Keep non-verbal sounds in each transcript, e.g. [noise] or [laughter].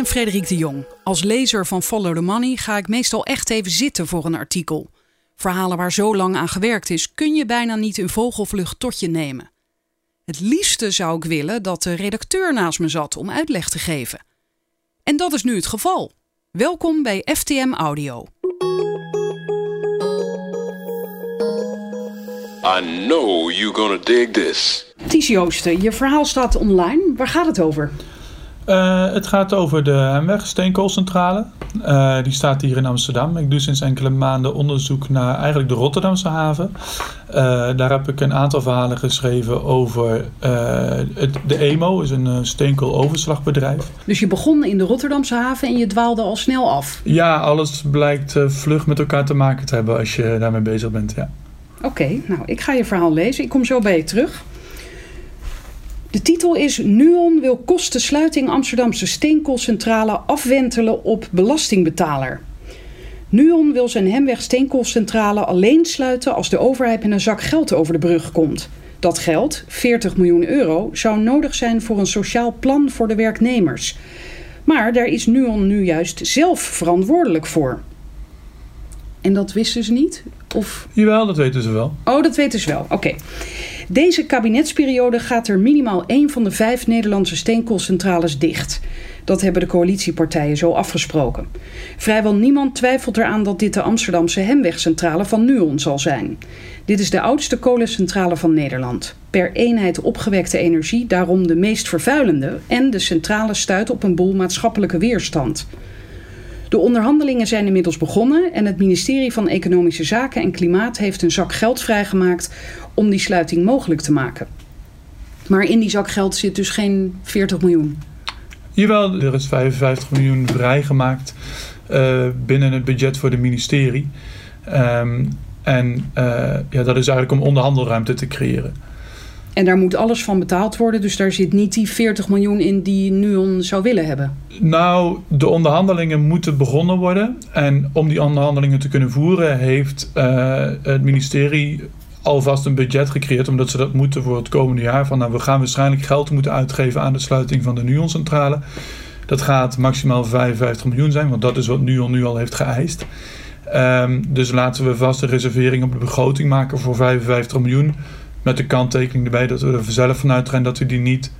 ben Frederik de Jong. Als lezer van Follow the Money ga ik meestal echt even zitten voor een artikel. Verhalen waar zo lang aan gewerkt is, kun je bijna niet in vogelvlucht tot je nemen. Het liefste zou ik willen dat de redacteur naast me zat om uitleg te geven. En dat is nu het geval. Welkom bij FTM Audio. I know you're gonna dig this. Ties Joosten, je verhaal staat online. Waar gaat het over? Uh, het gaat over de Hemweg steenkoolcentrale. Uh, die staat hier in Amsterdam. Ik doe sinds enkele maanden onderzoek naar eigenlijk de Rotterdamse haven. Uh, daar heb ik een aantal verhalen geschreven over het, de EMO, is een steenkooloverslagbedrijf. Dus je begon in de Rotterdamse haven en je dwaalde al snel af? Ja, alles blijkt vlug met elkaar te maken te hebben als je daarmee bezig bent. Ja. Oké, nou ik ga je verhaal lezen. Ik kom zo bij je terug. De titel is Nuon wil kostensluiting Amsterdamse steenkoolcentrale afwentelen op belastingbetaler. Nuon wil zijn Hemweg steenkoolcentrale alleen sluiten als de overheid met een zak geld over de brug komt. Dat geld, 40 miljoen euro, zou nodig zijn voor een sociaal plan voor de werknemers. Maar daar is Nuon nu juist zelf verantwoordelijk voor. En dat wisten ze niet? Of... Jawel, dat weten ze wel. Oh, dat weten ze wel. Oké. Deze kabinetsperiode gaat er minimaal één van de vijf Nederlandse steenkoolcentrales dicht. Dat hebben de coalitiepartijen zo afgesproken. Vrijwel niemand twijfelt eraan dat dit de Amsterdamse Hemwegcentrale van Nuon zal zijn. Dit is de oudste kolencentrale van Nederland. Per eenheid opgewekte energie daarom de meest vervuilende en de centrale stuit op een boel maatschappelijke weerstand. De onderhandelingen zijn inmiddels begonnen en het ministerie van Economische Zaken en Klimaat heeft een zak geld vrijgemaakt om die sluiting mogelijk te maken. Maar in die zak geld zit dus geen 40 miljoen. Jawel, er is 55 miljoen vrijgemaakt uh, binnen het budget voor het ministerie. Um, en uh, ja, dat is eigenlijk om onderhandelruimte te creëren. En daar moet alles van betaald worden. Dus daar zit niet die 40 miljoen in die Nuon zou willen hebben. Nou, de onderhandelingen moeten begonnen worden. En om die onderhandelingen te kunnen voeren, heeft uh, het ministerie alvast een budget gecreëerd. Omdat ze dat moeten voor het komende jaar. Van nou, we gaan waarschijnlijk geld moeten uitgeven aan de sluiting van de Nuon-centrale. Dat gaat maximaal 55 miljoen zijn, want dat is wat Nuon nu al heeft geëist. Um, dus laten we vast een reservering op de begroting maken voor 55 miljoen. Met de kanttekening erbij dat we er zelf vanuit gaan dat we die niet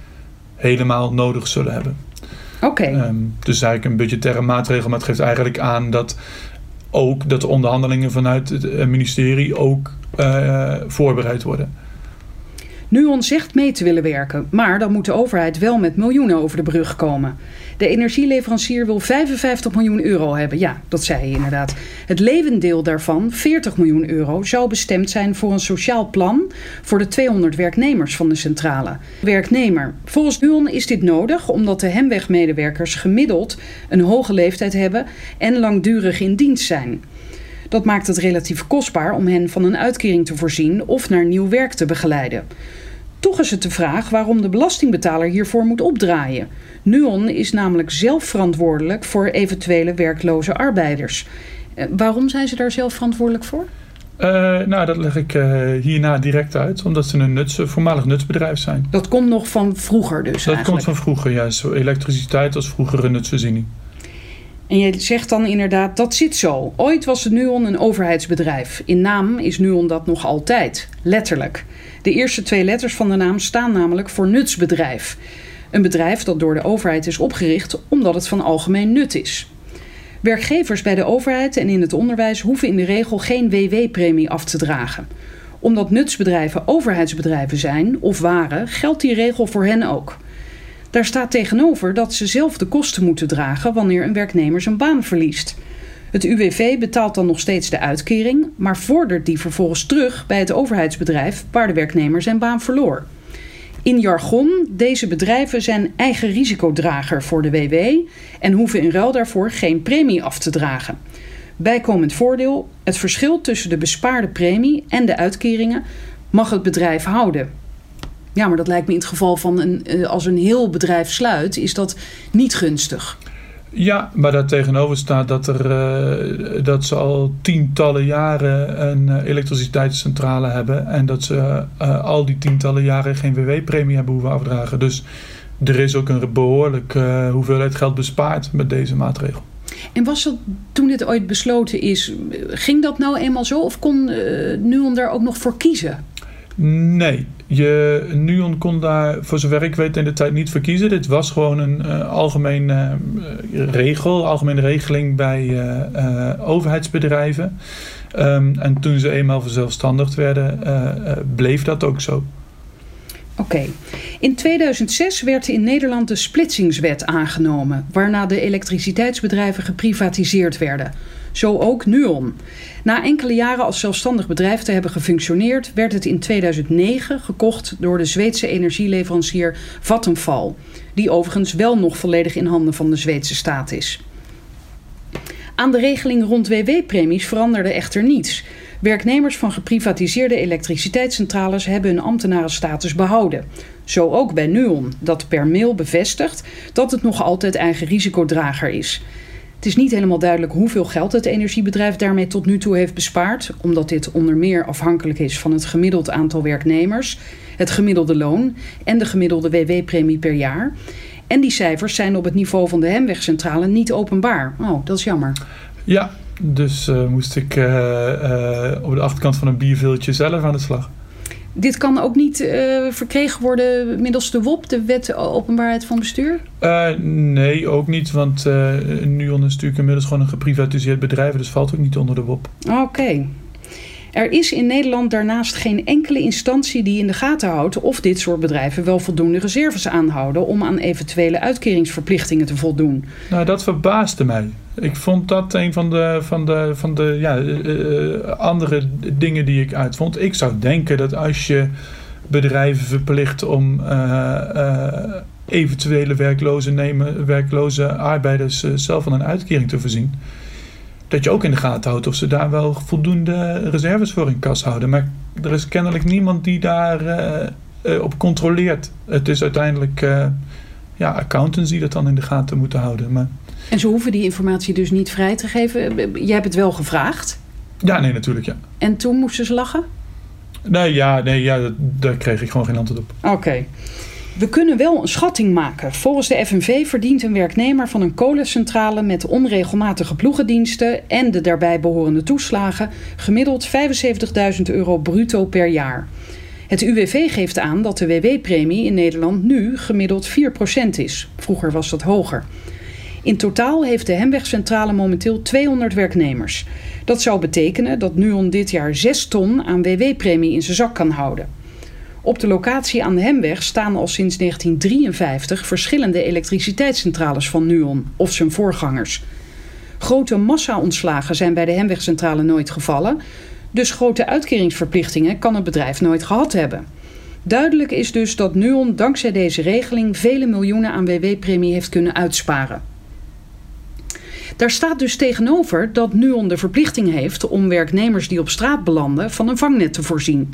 helemaal nodig zullen hebben. Oké. Okay. Um, ehm, dus eigenlijk een budgettaire maatregel, maar het geeft eigenlijk aan dat ook dat de onderhandelingen vanuit het eh, ministerie ook uh, voorbereid worden. Nuon zegt mee te willen werken, maar dan moet de overheid wel met miljoenen over de brug komen. De energieleverancier wil 55 miljoen euro hebben. Ja, dat zei hij inderdaad. Het levendeel daarvan, 40 miljoen euro, zou bestemd zijn voor een sociaal plan voor de 200 werknemers van de centrale. Werknemer. Volgens Nuon is dit nodig omdat de Hemwegmedewerkers gemiddeld een hoge leeftijd hebben en langdurig in dienst zijn. Dat maakt het relatief kostbaar om hen van een uitkering te voorzien of naar nieuw werk te begeleiden. Toch is het de vraag waarom de belastingbetaler hiervoor moet opdraaien. Nuon is namelijk zelf verantwoordelijk voor eventuele werkloze arbeiders. Eh, waarom zijn ze daar zelf verantwoordelijk voor? Uh, nou, dat leg ik uh, hierna direct uit, omdat ze een nuts, voormalig nutsbedrijf zijn. Dat komt nog van vroeger dus? Dat komt van vroeger, ja. Zo elektriciteit als vroegere nutsvoorziening. En je zegt dan inderdaad, dat zit zo. Ooit was het Nuon een overheidsbedrijf. In naam is Nuon dat nog altijd, letterlijk. De eerste twee letters van de naam staan namelijk voor nutsbedrijf. Een bedrijf dat door de overheid is opgericht omdat het van algemeen nut is. Werkgevers bij de overheid en in het onderwijs hoeven in de regel geen WW-premie af te dragen. Omdat nutsbedrijven overheidsbedrijven zijn of waren, geldt die regel voor hen ook. Daar staat tegenover dat ze zelf de kosten moeten dragen wanneer een werknemer zijn baan verliest. Het UWV betaalt dan nog steeds de uitkering, maar vordert die vervolgens terug bij het overheidsbedrijf waar de werknemer zijn baan verloor. In jargon, deze bedrijven zijn eigen risicodrager voor de WW en hoeven in ruil daarvoor geen premie af te dragen. Bijkomend voordeel: het verschil tussen de bespaarde premie en de uitkeringen mag het bedrijf houden. Ja, maar dat lijkt me in het geval van een, eh, als een heel bedrijf sluit, is dat niet gunstig. Ja, maar daar tegenover staat dat, er, uh, dat ze al tientallen jaren een uh, elektriciteitscentrale hebben. En dat ze uh, al die tientallen jaren geen WW-premie hebben hoeven afdragen. Dus er is ook een behoorlijke hoeveelheid geld bespaard met deze maatregel. En was dat toen dit ooit besloten is, ging dat nou eenmaal zo? Of kon uh, Nuon daar ook nog voor kiezen? Nee, je, Nuon kon daar voor zover ik weet in de tijd niet voor kiezen. Dit was gewoon een uh, algemene uh, regel, algemene regeling bij uh, overheidsbedrijven. Um, en toen ze eenmaal verzelfstandigd werden, bleef dat ook zo. Oké. In 2006 werd in Nederland de splitsingswet aangenomen, waarna de elektriciteitsbedrijven geprivatiseerd werden. Zo ook Nuon. Na enkele jaren als zelfstandig bedrijf te hebben gefunctioneerd, werd het in 2009 gekocht door de Zweedse energieleverancier Vattenfall, die overigens wel nog volledig in handen van de Zweedse staat is. Aan de regeling rond WW-premies veranderde echter niets. Werknemers van geprivatiseerde elektriciteitscentrales hebben hun ambtenarenstatus behouden. Zo ook bij Nuon, dat per mail bevestigt dat het nog altijd eigen risicodrager is. Het is niet helemaal duidelijk hoeveel geld het energiebedrijf daarmee tot nu toe heeft bespaard, omdat dit onder meer afhankelijk is van het gemiddeld aantal werknemers, het gemiddelde loon en de gemiddelde WW-premie per jaar. En die cijfers zijn op het niveau van de Hemwegcentrale niet openbaar. Oh, dat is jammer. Ja, dus uh, moest ik uh, uh, op de achterkant van een bierveeltje zelf aan de slag. Dit kan ook niet verkregen worden middels de WOP, de Wet Openbaarheid van Bestuur? nee, ook niet, want Nuon is natuurlijk inmiddels gewoon een geprivatiseerd bedrijf, dus valt ook niet onder de WOP. Oké. Er is in Nederland daarnaast geen enkele instantie die in de gaten houdt of dit soort bedrijven wel voldoende reserves aanhouden om aan eventuele uitkeringsverplichtingen te voldoen. Nou, dat verbaasde mij. Ik vond dat een van de, van de, van de ja, uh, andere dingen die ik uitvond. Ik zou denken dat als je bedrijven verplicht om uh, eventuele werkloze, nemen, werkloze arbeiders zelf van een uitkering te voorzien dat je ook in de gaten houdt of ze daar wel voldoende reserves voor in kas houden. Maar er is kennelijk niemand die daar uh, op controleert. Het is uiteindelijk uh, ja, accountants die dat dan in de gaten moeten houden. Maar... En ze hoeven die informatie dus niet vrij te geven. Jij hebt het wel gevraagd? Ja, nee, natuurlijk, ja. En toen moesten ze lachen? Nee, ja, nee, ja daar kreeg ik gewoon geen antwoord op. Oké. We kunnen wel een schatting maken. Volgens de FNV verdient een werknemer van een kolencentrale met onregelmatige ploegendiensten en de daarbij behorende toeslagen gemiddeld 75.000 euro bruto per jaar. Het UWV geeft aan dat de WW-premie in Nederland nu gemiddeld 4% is. Vroeger was dat hoger. In totaal heeft de Hemwegcentrale momenteel 200 werknemers. Dat zou betekenen dat Nuon dit jaar 6 ton aan WW-premie in zijn zak kan houden. Op de locatie aan de Hemweg staan al sinds 1953 verschillende elektriciteitscentrales van Nuon of zijn voorgangers. Grote massa-ontslagen zijn bij de Hemwegcentrale nooit gevallen, dus grote uitkeringsverplichtingen kan het bedrijf nooit gehad hebben. Duidelijk is dus dat Nuon dankzij deze regeling vele miljoenen aan WW-premie heeft kunnen uitsparen. Daar staat dus tegenover dat Nuon de verplichting heeft om werknemers die op straat belanden van een vangnet te voorzien.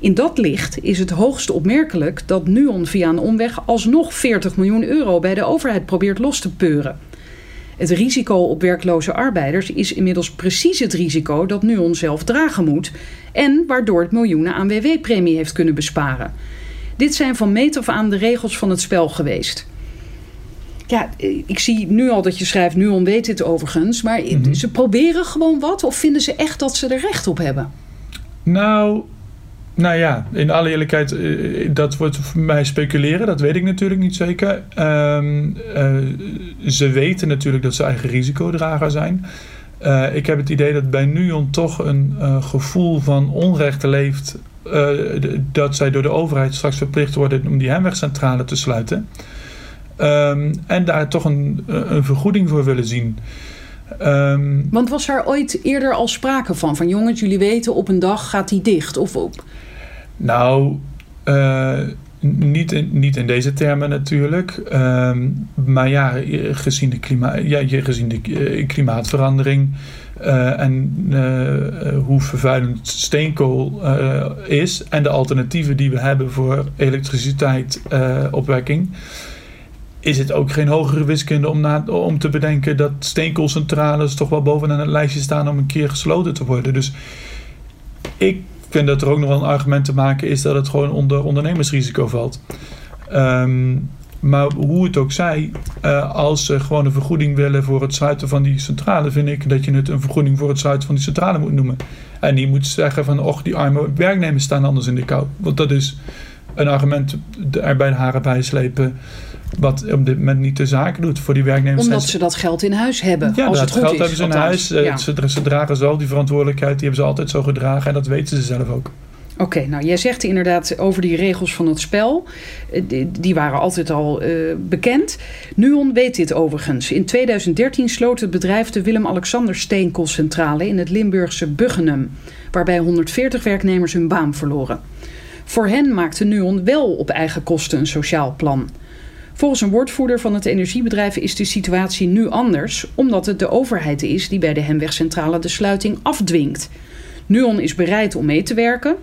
In dat licht is het hoogst opmerkelijk dat Nuon via een omweg alsnog 40 miljoen euro bij de overheid probeert los te peuren. Het risico op werkloze arbeiders is inmiddels precies het risico dat Nuon zelf dragen moet en waardoor het miljoenen aan WW-premie heeft kunnen besparen. Dit zijn van meet af aan de regels van het spel geweest. Ja, ik zie nu al dat je schrijft, Nuon weet dit overigens, maar mhm. ze proberen gewoon wat of vinden ze echt dat ze er recht op hebben? Nou, nou ja, in alle eerlijkheid, eh, dat wordt voor mij speculeren. Dat weet ik natuurlijk niet zeker. Ehm, eh, ze weten natuurlijk dat ze eigen risicodrager zijn. Ik heb het idee dat bij Nuon toch een gevoel van onrecht leeft. dat zij door de overheid straks verplicht worden om die hemwegcentrale te sluiten. Um, en daar toch een, een vergoeding voor willen zien. Um, Want was er ooit eerder al sprake van? Van jongens, jullie weten op een dag gaat die dicht? Of op? Nou, uh, niet, in, niet in deze termen natuurlijk. Um, maar ja, gezien de, klima ja, gezien de uh, klimaatverandering uh, en hoe vervuilend steenkool is en de alternatieven die we hebben voor elektriciteitsopwekking is het ook geen hogere wiskunde om, na, om te bedenken dat steenkoolcentrales toch wel bovenaan het lijstje staan om een keer gesloten te worden. Dus ik vind dat er ook nog wel een argument te maken is dat het gewoon onder ondernemersrisico valt. Um, Maar hoe het ook zij, uh, als ze gewoon een vergoeding willen voor het sluiten van die centrale, vind ik dat je het een vergoeding voor het sluiten van die centrale moet noemen. En niet moet zeggen van, och, die arme werknemers staan anders in de kou. Want dat is een argument er bij de haren bijslepen wat op dit moment niet de zaken doet voor die werknemers. Omdat ze dat geld in huis hebben. Ja, als dat het goed geld is, hebben ze in huis. Eh, Ja. Ze, ze dragen zelf die verantwoordelijkheid. Die hebben ze altijd zo gedragen. En dat weten ze zelf ook. Oké, nou jij zegt inderdaad over die regels van het spel. eh, Die, die waren altijd al eh, bekend. Nuon weet dit overigens. In 2013 sloot het bedrijf de Willem-Alexander Steenkoolcentrale in het Limburgse Buggenum. Waarbij 140 werknemers hun baan verloren. Voor hen maakte Nuon wel op eigen kosten een sociaal plan. Volgens een woordvoerder van het energiebedrijf is de situatie nu anders, omdat het de overheid is die bij de Hemwegcentrale de sluiting afdwingt. Nuon is bereid om mee te werken,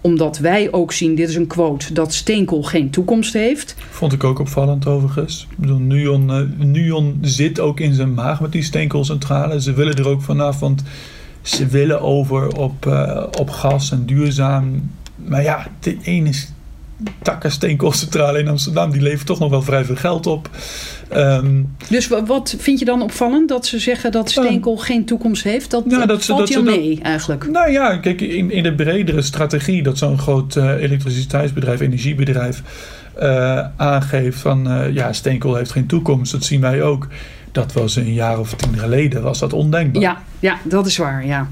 omdat wij ook zien, dit is een quote, dat steenkool geen toekomst heeft. Vond ik ook opvallend overigens. Nuon, eh, Nuon zit ook in zijn maag met die steenkoolcentrale. Ze willen er ook vanaf, want ze willen over op, eh, op gas en duurzaam. Maar ja, de ene takken steenkoolcentrale in Amsterdam, die levert toch nog wel vrij veel geld op. Ehm, Dus wa- wat vind je dan opvallend dat ze zeggen dat steenkool geen toekomst heeft? Dat, Ja, dat valt je dat- mee eigenlijk. Nou ja, kijk, in, in de bredere strategie dat zo'n groot eh, elektriciteitsbedrijf, energiebedrijf eh, aangeeft van eh, ja, steenkool heeft geen toekomst, dat zien wij ook. Dat was een jaar of tien geleden, was dat ondenkbaar. Ja, ja, dat is waar, ja.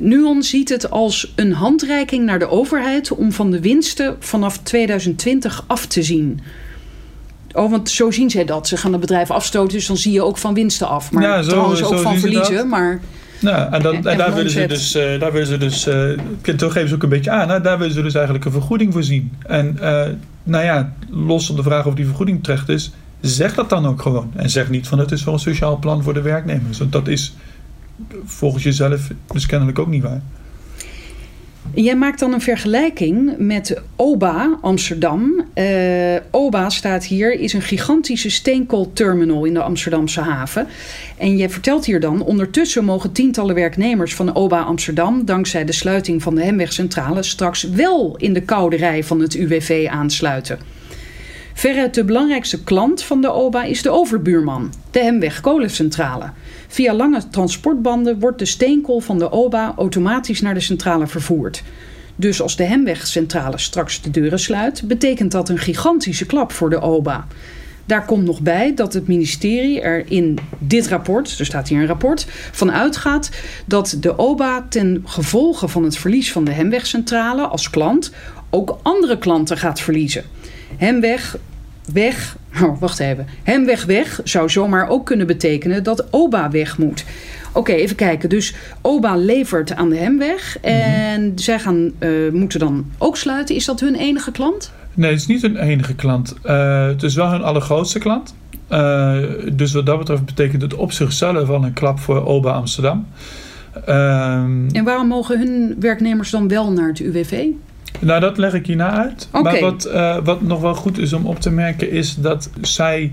Nuon ziet het als een handreiking naar de overheid om van de winsten vanaf 2020 af te zien. Oh, want zo zien zij dat. Ze gaan het bedrijf afstoten, dus dan zie je ook van winsten af. Maar Ja, zo- trouwens ook van verliezen. dat. Maar Nou, en, dan, En- en en daar willen ze dus, eh, daar willen ze dus, eh, toch geven ze ook een beetje aan, hè? daar willen ze dus eigenlijk een vergoeding voor zien. En eh, nou ja, los van de vraag of die vergoeding terecht is, zeg dat dan ook gewoon. En zeg niet van het is wel een sociaal plan voor de werknemers. Want dat is volgens jezelf dus kennelijk ook niet waar. Jij maakt dan een vergelijking met OBA Amsterdam. Eh, OBA staat hier, is een gigantische steenkoolterminal in de Amsterdamse haven. En je vertelt hier dan, ondertussen mogen tientallen werknemers van OBA Amsterdam... dankzij de sluiting van de Hemwegcentrale straks wel in de koude rij van het UWV aansluiten. Veruit de belangrijkste klant van de OBA is de overbuurman, de Hemweg kolencentrale. Via lange transportbanden wordt de steenkool van de OBA automatisch naar de centrale vervoerd. Dus als de Hemwegcentrale straks de deuren sluit, betekent dat een gigantische klap voor de OBA. Daar komt nog bij dat het ministerie er in dit rapport, er staat hier een rapport, van uitgaat dat de OBA ten gevolge van het verlies van de Hemwegcentrale als klant ook andere klanten gaat verliezen. Hemweg weg, [laughs] oh, wacht even. Hemweg weg zou zomaar ook kunnen betekenen dat OBA weg moet. Oké, even kijken. Dus OBA levert aan de Hemweg en zij gaan, eh, moeten dan ook sluiten. Is dat hun enige klant? Nee, het is niet hun enige klant. Eh, het is wel hun allergrootste klant. Eh, dus wat dat betreft betekent het op zichzelf al een klap voor OBA Amsterdam. Ehm, En waarom mogen hun werknemers dan wel naar het UWV? Nou, dat leg ik hierna uit. Maar wat, eh, wat nog wel goed is om op te merken, is dat zij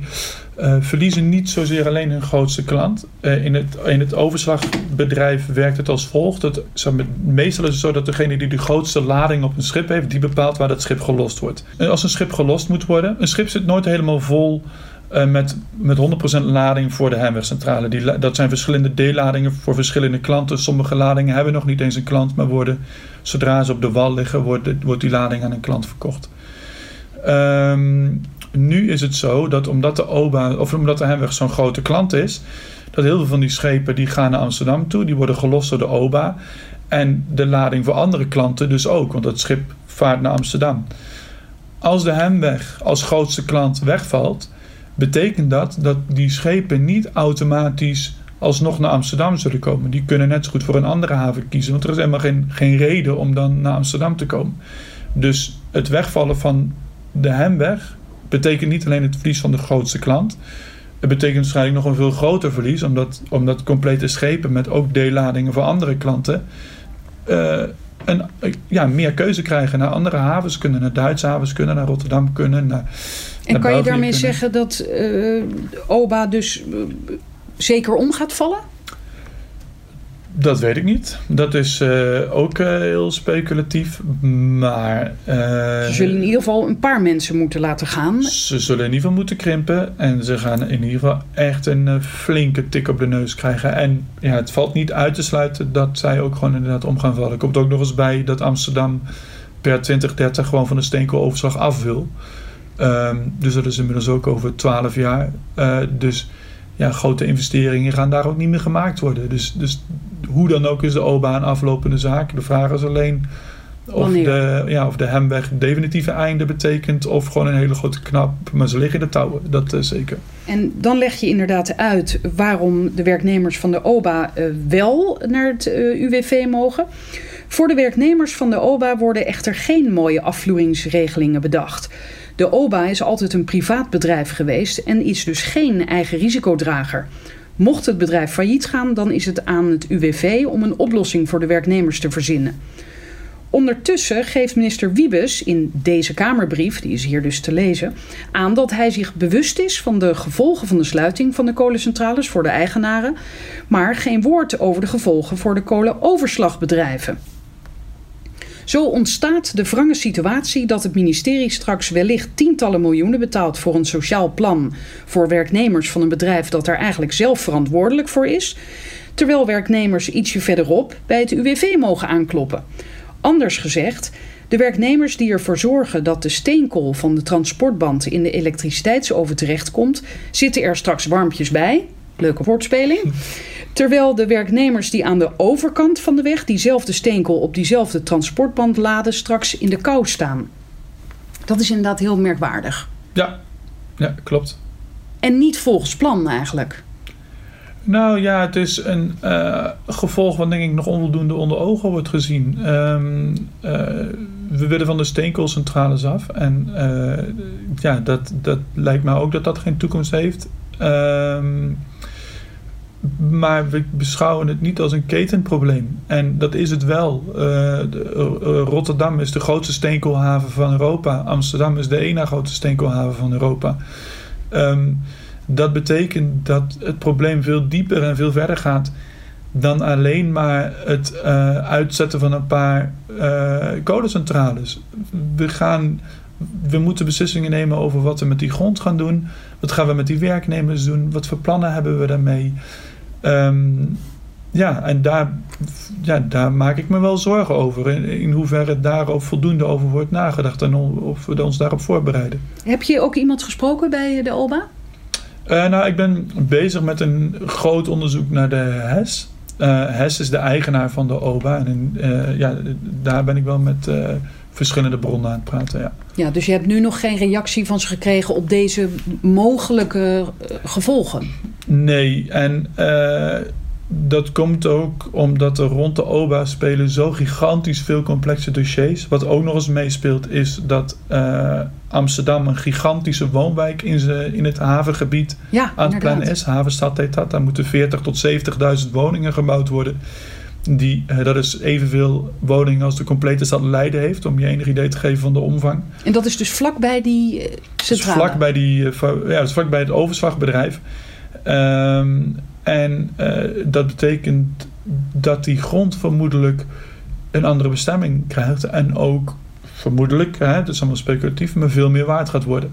eh, verliezen niet zozeer alleen hun grootste klant. Eh, in, het, in het overslagbedrijf werkt het als volgt. Dat, meestal is het zo dat degene die de grootste lading op een schip heeft, die bepaalt waar dat schip gelost wordt. En als een schip gelost moet worden, een schip zit nooit helemaal vol. eh, met, met 100% lading voor de Hemwegcentrale. Die, dat zijn verschillende deelladingen voor verschillende klanten. Sommige ladingen hebben nog niet eens een klant, maar worden zodra ze op de wal liggen, wordt, wordt die lading aan een klant verkocht. Ehm, nu is het zo dat omdat de OBA, of omdat de Hemweg zo'n grote klant is, dat heel veel van die schepen die gaan naar Amsterdam toe, die worden gelost door de OBA. En de lading voor andere klanten dus ook, want dat schip vaart naar Amsterdam. Als de Hemweg als grootste klant wegvalt, betekent dat dat die schepen niet automatisch alsnog naar Amsterdam zullen komen. Die kunnen net zo goed voor een andere haven kiezen, want er is helemaal geen, geen reden om dan naar Amsterdam te komen. Dus het wegvallen van de Hemweg betekent niet alleen het verlies van de grootste klant. Het betekent waarschijnlijk nog een veel groter verlies, omdat, omdat complete schepen met ook deelladingen voor andere klanten eh, een, eh, ja, meer keuze krijgen. Naar andere havens kunnen, naar Duitse havens kunnen, naar Rotterdam kunnen. Naar, En naar kan je daarmee kunnen. zeggen dat eh, OBA dus eh, zeker om gaat vallen? Dat weet ik niet. Dat is eh, ook eh, heel speculatief. Maar. eh, Ze zullen in ieder geval een paar mensen moeten laten gaan. ze zullen in ieder geval moeten krimpen. En ze gaan in ieder geval echt een flinke tik op de neus krijgen. En ja, het valt niet uit te sluiten dat zij ook gewoon inderdaad om gaan vallen. Er komt ook nog eens bij dat Amsterdam per 2030 gewoon van de steenkooloverslag af wil. Ehm, dus dat is inmiddels ook over 12 jaar. Dus ja, grote investeringen gaan daar ook niet meer gemaakt worden. Dus, dus hoe dan ook is de OBA een aflopende zaak. De vraag is alleen of Wanneer? de, ja, of de Hemweg definitieve einde betekent of gewoon een hele grote knap. Maar ze liggen in de touwen, dat is zeker. En dan leg je inderdaad uit waarom de werknemers van de OBA eh, wel naar het eh, UWV mogen. Voor de werknemers van de OBA worden echter geen mooie afvloeingsregelingen bedacht. De OBA is altijd een privaat bedrijf geweest en is dus geen eigen risicodrager. Mocht het bedrijf failliet gaan, dan is het aan het UWV om een oplossing voor de werknemers te verzinnen. Ondertussen geeft minister Wiebes in deze Kamerbrief, die is hier dus te lezen, aan dat hij zich bewust is van de gevolgen van de sluiting van de kolencentrales voor de eigenaren, maar geen woord over de gevolgen voor de kolenoverslagbedrijven. Zo ontstaat de wrange situatie dat het ministerie straks wellicht tientallen miljoenen betaalt voor een sociaal plan voor werknemers van een bedrijf dat er eigenlijk zelf verantwoordelijk voor is, terwijl werknemers ietsje verderop bij het UWV mogen aankloppen. Anders gezegd, de werknemers die ervoor zorgen dat de steenkool van de transportband in de elektriciteitsoven terechtkomt, zitten er straks warmpjes bij. Leuke woordspeling. Terwijl de werknemers die aan de overkant van de weg diezelfde steenkool op diezelfde transportband laden, straks in de kou staan. Dat is inderdaad heel merkwaardig. Ja, ja klopt. En niet volgens plan eigenlijk. Nou ja, het is een eh, gevolg wat denk ik nog onvoldoende onder ogen wordt gezien. Ehm, eh, we willen van de steenkoolcentrales af. En eh, ja, dat, dat lijkt mij ook dat dat geen toekomst heeft. Ehm, maar we beschouwen het niet als een ketenprobleem. En dat is het wel. Eh, eh, Rotterdam is de grootste steenkoolhaven van Europa. Amsterdam is de ene grootste steenkoolhaven van Europa. Ehm, dat betekent dat het probleem veel dieper en veel verder gaat dan alleen maar het eh, uitzetten van een paar kolencentrales. We, gaan, we moeten beslissingen nemen over wat we met die grond gaan doen. Wat gaan we met die werknemers doen? Wat voor plannen hebben we daarmee? Ehm, ja, en daar, ja, daar maak ik me wel zorgen over. In, in hoeverre daarop voldoende over wordt nagedacht en of we ons daarop voorbereiden. Heb je ook iemand gesproken bij de OBA? Eh, nou, ik ben bezig met een groot onderzoek naar de HES. Eh HES is de eigenaar van de OBA. En in, eh, ja, daar ben ik wel met eh, verschillende bronnen aan het praten. Ja. Ja, dus je hebt nu nog geen reactie van ze gekregen op deze mogelijke eh, gevolgen. Nee, en eh, dat komt ook omdat er rond de OBA spelen zo gigantisch veel complexe dossiers. Wat ook nog eens meespeelt is dat eh, Amsterdam een gigantische woonwijk in, ze, in het havengebied Ja, aan het plannen is. Havenstad heet dat. Daar moeten 40 tot 70.000 woningen gebouwd worden. Die, eh, dat is evenveel woningen als de complete stad Leiden heeft. Om je enig idee te geven van de omvang. En dat is dus vlakbij die eh, Dat centrale. vlak bij, die, eh, ja, dat is vlak bij het overslagbedrijf. Ehm, en dat betekent dat die grond vermoedelijk een andere bestemming krijgt. En ook vermoedelijk, hè, het is allemaal speculatief, maar veel meer waard gaat worden.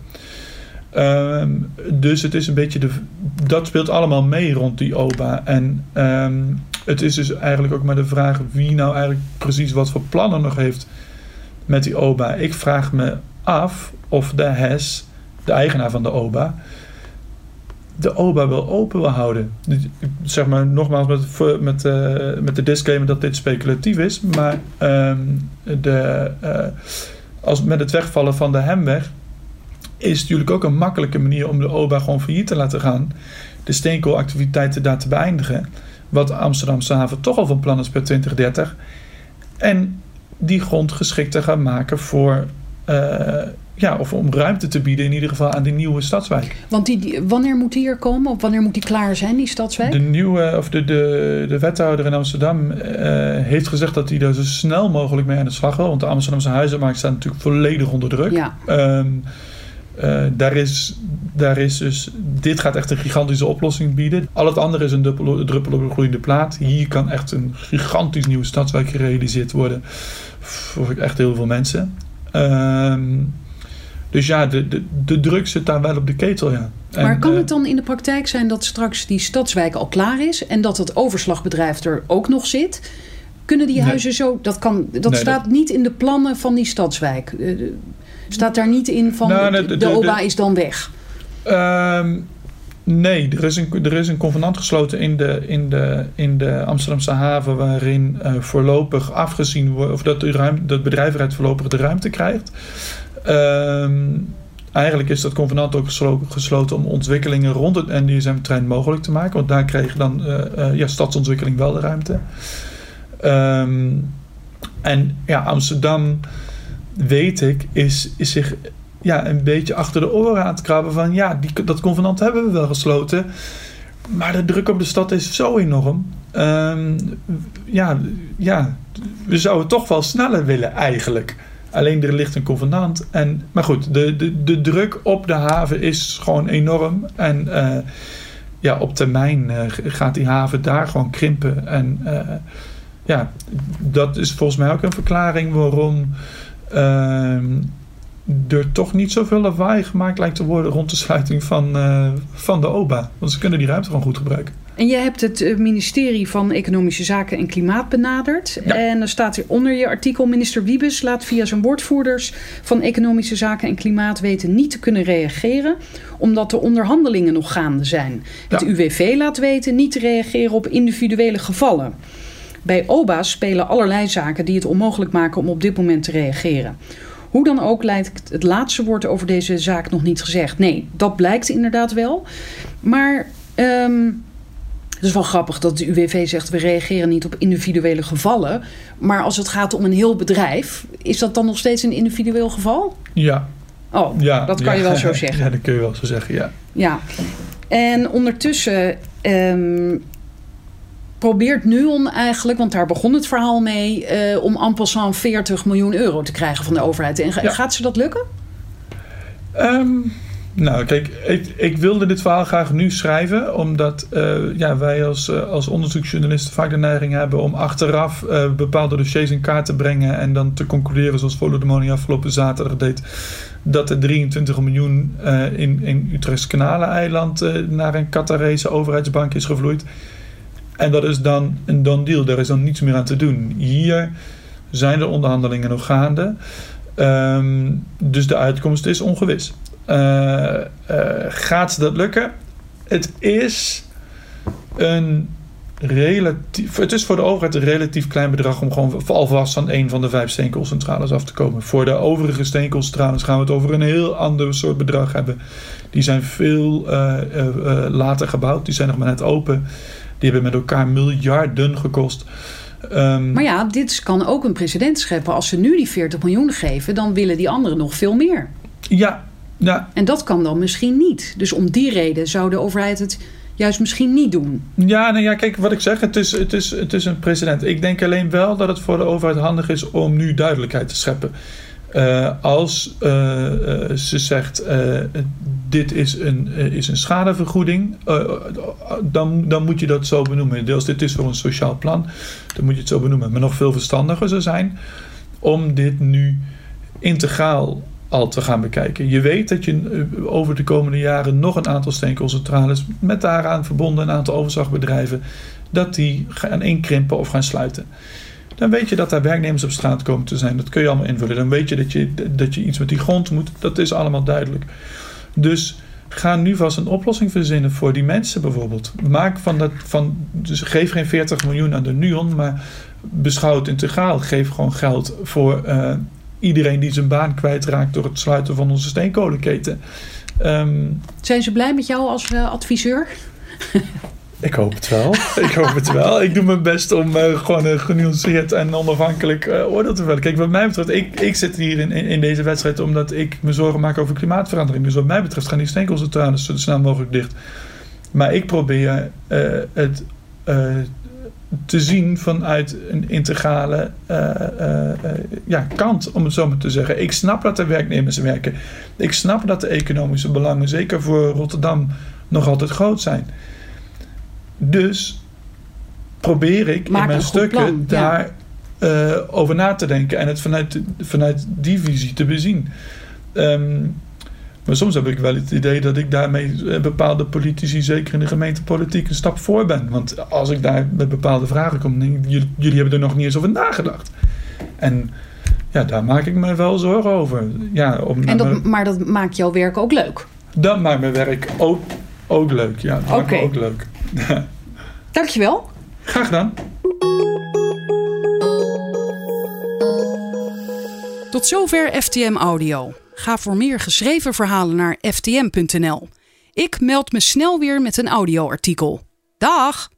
Ehm, dus het is een beetje de, dat speelt allemaal mee rond die OBA. En ehm, het is dus eigenlijk ook maar de vraag wie nou eigenlijk precies wat voor plannen nog heeft met die OBA. Ik vraag me af of de HES, de eigenaar van de OBA, de OBA wel open wil houden. Zeg maar nogmaals met, met, eh, met de disclaimer dat dit speculatief is. Maar ehm, de, eh, als met het wegvallen van de Hemweg is natuurlijk ook een makkelijke manier om de OBA gewoon failliet te laten gaan. De steenkoolactiviteiten daar te beëindigen. Wat Amsterdamse haven toch al van plan is per 2030. En die grond geschikt te gaan maken voor. eh, ja, of om ruimte te bieden in ieder geval aan die nieuwe stadswijk. Want die, die- wanneer moet die er komen? Of wanneer moet die klaar zijn, die stadswijk? De nieuwe, of de, de, de wethouder in Amsterdam eh, heeft gezegd dat hij daar zo snel mogelijk mee aan de slag wil. Want de Amsterdamse huizenmarkt staat natuurlijk volledig onder druk. Ja, Ehm, Uh, daar, is, daar is dus, dit gaat echt een gigantische oplossing bieden. Al het andere is een druppel, druppel op een gloeiende plaat. Hier kan echt een gigantisch nieuwe stadswijk gerealiseerd worden voor echt heel veel mensen. Ehm, dus ja, de, de, de druk zit daar wel op de ketel, ja. maar kan het dan in de praktijk zijn dat straks die stadswijk al klaar is en dat het overslagbedrijf er ook nog zit? Kunnen die huizen zo. Dat, kan, dat staat niet in de plannen van die stadswijk. Uh, staat daar niet in van nou, de, de, OBA is dan weg? Um, nee, er is, een, er is een convenant gesloten in de, in de, in de Amsterdamse haven. waarin uh, voorlopig afgezien wordt. of dat, de ruimte, dat bedrijf voorlopig de ruimte krijgt. Um, eigenlijk is dat convenant ook gesloten om ontwikkelingen rond het NDSM-trein mogelijk te maken. Want daar kreeg dan uh, uh, ja, stadsontwikkeling wel de ruimte. Um, en ja, Amsterdam, weet ik, is, is zich ja, een beetje achter de oren aan het krabben van ja, die, dat convenant hebben we wel gesloten. Maar de druk op de stad is zo enorm. Um, ja, ja, we zouden toch wel sneller willen eigenlijk. Alleen er ligt een convenant. En, maar goed, de, de, de druk op de haven is gewoon enorm. En uh, ja, op termijn uh, gaat die haven daar gewoon krimpen. En uh, ja, dat is volgens mij ook een verklaring waarom uh, er toch niet zoveel lawaai gemaakt lijkt te worden rond de sluiting van, uh, van de OBA. Want ze kunnen die ruimte gewoon goed gebruiken. En je hebt het eh, ministerie van Economische Zaken en Klimaat benaderd. En er staat hier onder je artikel: Minister Wiebes laat via zijn woordvoerders van Economische Zaken en Klimaat weten niet te kunnen reageren, omdat de onderhandelingen nog gaande zijn. Het UWV laat weten niet te reageren op individuele gevallen. Bij OBA's spelen allerlei zaken die het onmogelijk maken om op dit moment te reageren. Hoe dan ook lijkt het laatste woord over deze zaak nog niet gezegd. Nee, dat blijkt inderdaad wel. Maar um, het is wel grappig dat de UWV zegt we reageren niet op individuele gevallen. Maar als het gaat om een heel bedrijf, is dat dan nog steeds een individueel geval? Ja. Oh, ja, dat kan je wel zo [laughs] zeggen. Ja, dat kun je wel zo zeggen, ja. Ja. En ondertussen um, probeert Nuon eigenlijk, want daar begon het verhaal mee, uh, om en passant 40 miljoen euro te krijgen van de overheid. En gaat ze dat lukken? Um, nou, kijk, ik, ik, wilde dit verhaal graag nu schrijven, omdat uh, ja, wij als, uh, als onderzoeksjournalisten vaak de neiging hebben om achteraf bepaalde dossiers in kaart te brengen en dan te concluderen, zoals Volodemoni afgelopen zaterdag deed, dat er 23 miljoen in, in Utrechts Kanaleneiland naar een Qatarese overheidsbank is gevloeid. En dat is dan een done deal, daar is dan niets meer aan te doen. Hier zijn de onderhandelingen nog gaande. Um, dus de uitkomst is ongewis. Uh, uh, gaat dat lukken? Het is een relatief. Het is voor de overheid een relatief klein bedrag om gewoon alvast van een van de vijf steenkoolcentrales af te komen. Voor de overige steenkoolcentrales gaan we het over een heel ander soort bedrag hebben. Die zijn veel uh, later gebouwd, die zijn nog maar net open. Die hebben met elkaar miljarden gekost. Um, maar ja, dit kan ook een precedent scheppen. Als ze nu die 40 miljoen geven, dan willen die anderen nog veel meer. Ja, ja. En dat kan dan misschien niet. Dus om die reden zou de overheid het juist misschien niet doen. Ja, nou ja, kijk, wat ik zeg, het is, het, is, het is een precedent. Ik denk alleen wel dat het voor de overheid handig is om nu duidelijkheid te scheppen. Uh, als uh, uh, ze zegt, dit is een, is een schadevergoeding, dan, dan moet je dat zo benoemen. Deels dit is voor een sociaal plan, dan moet je het zo benoemen. Maar nog veel verstandiger zou zijn om dit nu integraal al te gaan bekijken. Je weet dat je over de komende jaren nog een aantal steenkoolcentrales met daaraan verbonden een aantal overslagbedrijven, dat die gaan inkrimpen of gaan sluiten. Dan weet je dat daar werknemers op straat komen te zijn. Dat kun je allemaal invullen. Dan weet je dat je, dat je iets met die grond moet. Dat is allemaal duidelijk. Dus ga nu vast een oplossing verzinnen voor die mensen bijvoorbeeld. Maak van dat, van, dus geef geen 40 miljoen aan de NUON, maar beschouw het integraal. Geef gewoon geld voor uh, iedereen die zijn baan kwijtraakt door het sluiten van onze steenkolenketen. Um, Zijn ze blij met jou als uh, adviseur? [laughs] Ik hoop het wel. [laughs] ik hoop het wel. Ik doe mijn best om uh, gewoon een genuanceerd en onafhankelijk uh, oordeel te vellen. Kijk, wat mij betreft, ik, ik zit hier in, in, deze wedstrijd omdat ik me zorgen maak over klimaatverandering. Dus wat mij betreft gaan die steenkoolcentrales zo snel mogelijk dicht. Maar ik probeer het te zien vanuit een integrale ja, kant, om het zo maar te zeggen. Ik snap dat er werknemers werken. Ik snap dat de economische belangen, zeker voor Rotterdam, nog altijd groot zijn. Dus probeer ik in mijn stukken plan, daar over na te denken en het vanuit, vanuit die visie te bezien. Um, maar soms heb ik wel het idee dat ik daarmee eh, bepaalde politici, zeker in de gemeentepolitiek, een stap voor ben. Want als ik daar met bepaalde vragen kom, denk ik, jullie, jullie hebben er nog niet eens over nagedacht. En ja, daar maak ik me wel zorgen over. Ja, om, en dat, maar dat maakt jouw werk ook leuk? Dat maakt mijn werk ook, ook leuk, ja. Dat maakt me ook leuk. [laughs] Dankjewel. Graag gedaan. Tot zover FTM Audio. Ga voor meer geschreven verhalen naar ftm.nl. Ik meld me snel weer met een audioartikel. Dag!